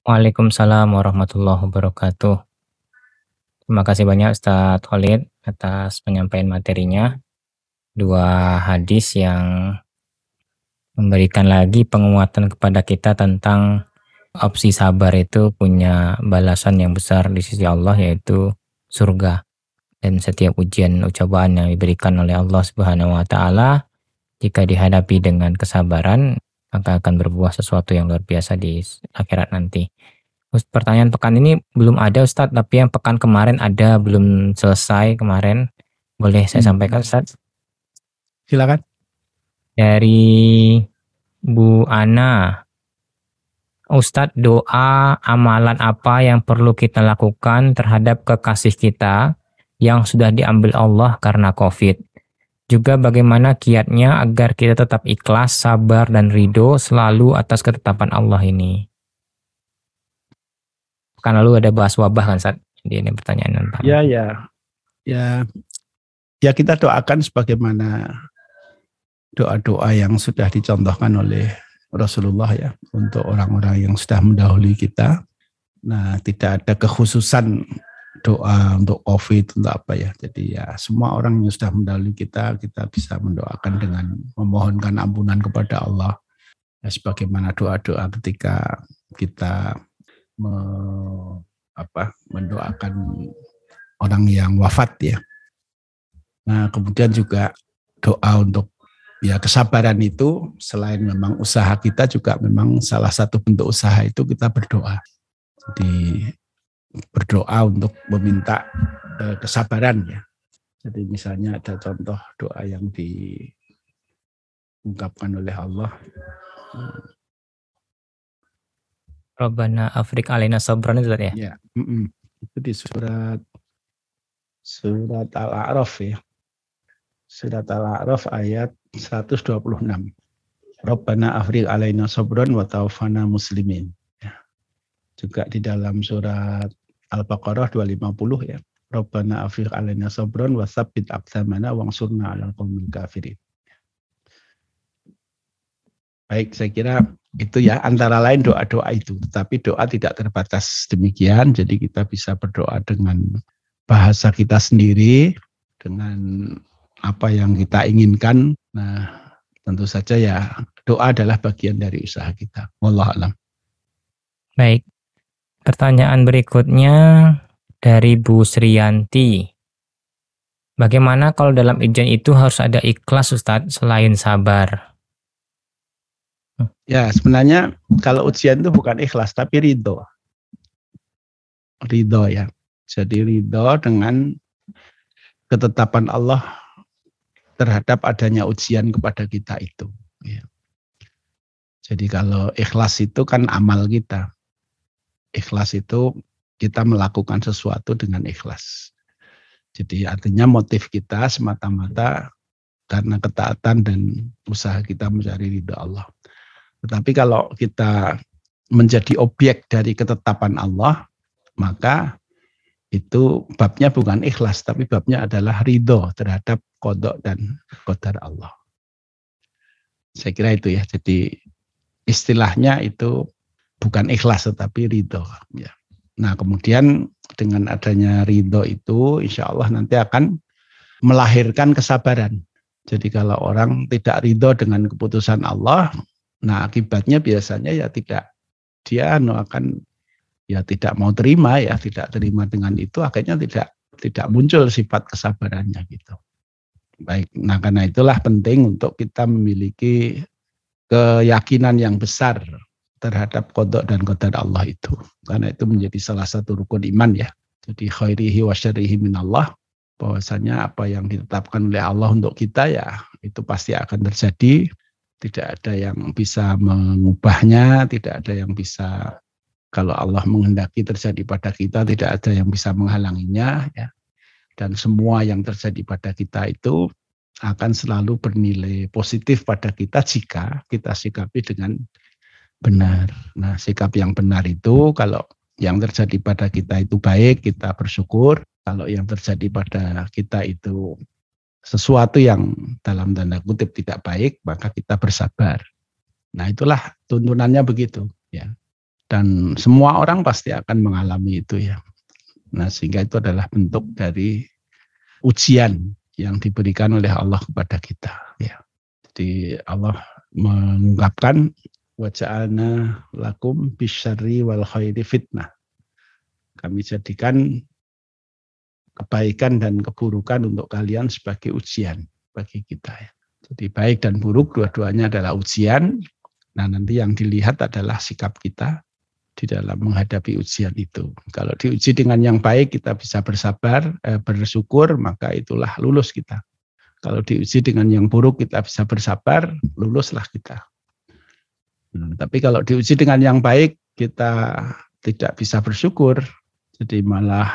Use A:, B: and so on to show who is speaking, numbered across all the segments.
A: Waalaikumsalam warahmatullahi wabarakatuh. Terima kasih banyak Ustadz Khalid atas penyampaian materinya. Dua hadis yang memberikan lagi penguatan kepada kita tentang opsi sabar itu punya balasan yang besar di sisi Allah yaitu surga. Dan setiap ujian ucapan yang diberikan oleh Allah Subhanahu wa taala jika dihadapi dengan kesabaran maka akan berbuah sesuatu yang luar biasa di akhirat nanti. Pertanyaan pekan ini belum ada Ustadz, tapi yang pekan kemarin ada, belum selesai kemarin. Boleh saya hmm. sampaikan Ustadz?
B: Silakan.
A: Dari Bu Ana. Ustadz, doa amalan apa yang perlu kita lakukan terhadap kekasih kita yang sudah diambil Allah karena COVID? Juga bagaimana kiatnya agar kita tetap ikhlas, sabar, dan ridho selalu atas ketetapan Allah ini? Kan lalu ada bahas wabah kan saat ini, ini pertanyaan
B: tentang. Ya ya ya ya kita doakan sebagaimana doa-doa yang sudah dicontohkan oleh Rasulullah ya untuk orang-orang yang sudah mendahului kita. Nah tidak ada kekhususan doa untuk COVID untuk apa ya. Jadi ya semua orang yang sudah mendahului kita kita bisa mendoakan dengan memohonkan ampunan kepada Allah. Ya, sebagaimana doa-doa ketika kita me, apa, mendoakan orang yang wafat ya. Nah, kemudian juga doa untuk ya kesabaran itu selain memang usaha kita juga memang salah satu bentuk usaha itu kita berdoa. Jadi berdoa untuk meminta eh, kesabaran ya. Jadi misalnya ada contoh doa yang diungkapkan oleh Allah
A: Rabbana Afrik alaina sabran itu
B: ya? Ya, mm -mm. itu di surat surat Al-A'raf ya. Surat Al-A'raf ayat 126. Rabbana Afrik alaina sabran wa taufana muslimin. Ya. Juga di dalam surat Al-Baqarah 250 ya. Rabbana Afrik alaina sabran wa tsabbit aqsamana wangsurna 'alal qaumil kafirin. Baik, saya kira itu ya antara lain doa-doa itu. Tetapi doa tidak terbatas demikian, jadi kita bisa berdoa dengan bahasa kita sendiri, dengan apa yang kita inginkan. Nah, tentu saja ya doa adalah bagian dari usaha kita. Wallah alam.
A: Baik. Pertanyaan berikutnya dari Bu Sriyanti. Bagaimana kalau dalam ujian itu harus ada ikhlas Ustadz selain sabar?
B: Ya, sebenarnya kalau ujian itu bukan ikhlas tapi ridho. Ridho ya. Jadi ridho dengan ketetapan Allah terhadap adanya ujian kepada kita itu. Ya. Jadi kalau ikhlas itu kan amal kita. Ikhlas itu kita melakukan sesuatu dengan ikhlas. Jadi artinya motif kita semata-mata karena ketaatan dan usaha kita mencari ridho Allah. Tetapi kalau kita menjadi objek dari ketetapan Allah, maka itu babnya bukan ikhlas, tapi babnya adalah ridho terhadap kodok dan kodar Allah. Saya kira itu ya. Jadi istilahnya itu bukan ikhlas tetapi ridho. Ya. Nah kemudian dengan adanya ridho itu insya Allah nanti akan melahirkan kesabaran. Jadi kalau orang tidak ridho dengan keputusan Allah, Nah akibatnya biasanya ya tidak dia anu akan ya tidak mau terima ya tidak terima dengan itu akhirnya tidak tidak muncul sifat kesabarannya gitu. Baik, nah karena itulah penting untuk kita memiliki keyakinan yang besar terhadap kodok dan kodar Allah itu. Karena itu menjadi salah satu rukun iman ya. Jadi khairihi wa syarihi minallah. Bahwasanya apa yang ditetapkan oleh Allah untuk kita ya itu pasti akan terjadi tidak ada yang bisa mengubahnya, tidak ada yang bisa kalau Allah menghendaki terjadi pada kita, tidak ada yang bisa menghalanginya ya. Dan semua yang terjadi pada kita itu akan selalu bernilai positif pada kita jika kita sikapi dengan benar. Nah, sikap yang benar itu kalau yang terjadi pada kita itu baik, kita bersyukur. Kalau yang terjadi pada kita itu sesuatu yang dalam tanda kutip tidak baik, maka kita bersabar. Nah itulah tuntunannya begitu. Ya. Dan semua orang pasti akan mengalami itu ya. Nah sehingga itu adalah bentuk dari ujian yang diberikan oleh Allah kepada kita. Ya. Jadi Allah mengungkapkan waja'alna lakum bisyari wal khairi fitnah. Kami jadikan kebaikan dan keburukan untuk kalian sebagai ujian bagi kita ya. Jadi baik dan buruk dua-duanya adalah ujian. Nah nanti yang dilihat adalah sikap kita di dalam menghadapi ujian itu. Kalau diuji dengan yang baik kita bisa bersabar, eh, bersyukur, maka itulah lulus kita. Kalau diuji dengan yang buruk kita bisa bersabar, luluslah kita. Nah, tapi kalau diuji dengan yang baik kita tidak bisa bersyukur, jadi malah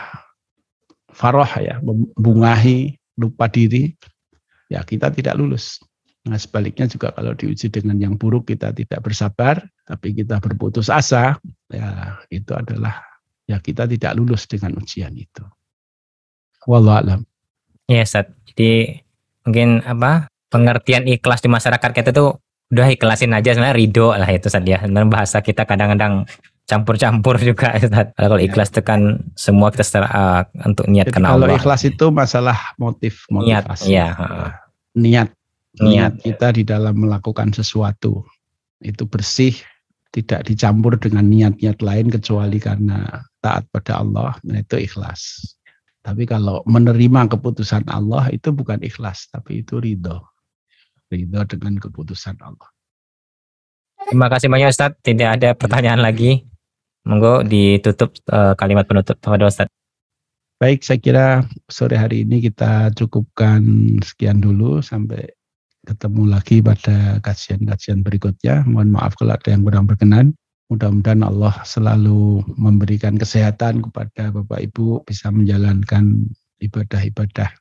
B: faroh ya, membungahi, lupa diri, ya kita tidak lulus. Nah sebaliknya juga kalau diuji dengan yang buruk kita tidak bersabar, tapi kita berputus asa, ya itu adalah ya kita tidak lulus dengan ujian itu.
A: Wallahualam. Ya, Ustaz. Jadi mungkin apa pengertian ikhlas di masyarakat kita tuh udah ikhlasin aja sebenarnya ridho lah itu Ustaz ya. Sebenarnya bahasa kita kadang-kadang campur-campur juga Ustaz. Kalau ya. ikhlas itu kan semua kita secara uh, untuk niat
B: Allah. Kalau ikhlas itu masalah motif motivasi.
A: Niat, ya.
B: Niat niat kita di dalam melakukan sesuatu itu bersih tidak dicampur dengan niat-niat lain kecuali karena taat pada Allah nah itu ikhlas tapi kalau menerima keputusan Allah itu bukan ikhlas tapi itu ridho ridho dengan keputusan Allah.
A: Terima kasih banyak Ustaz. Tidak ada pertanyaan lagi. Monggo ditutup uh, kalimat penutup. Kepada Ustaz.
B: Baik, saya kira sore hari ini kita cukupkan sekian dulu. Sampai ketemu lagi pada kajian-kajian berikutnya. Mohon maaf kalau ada yang kurang berkenan. Mudah-mudahan Allah selalu memberikan kesehatan kepada Bapak Ibu bisa menjalankan ibadah-ibadah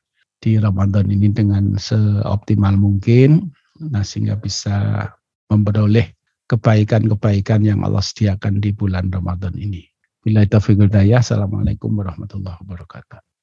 B: di Ramadan ini dengan seoptimal mungkin. Nah, sehingga bisa memperoleh kebaikan-kebaikan yang Allah sediakan di bulan Ramadan ini. Bila taufiq Assalamualaikum warahmatullahi wabarakatuh.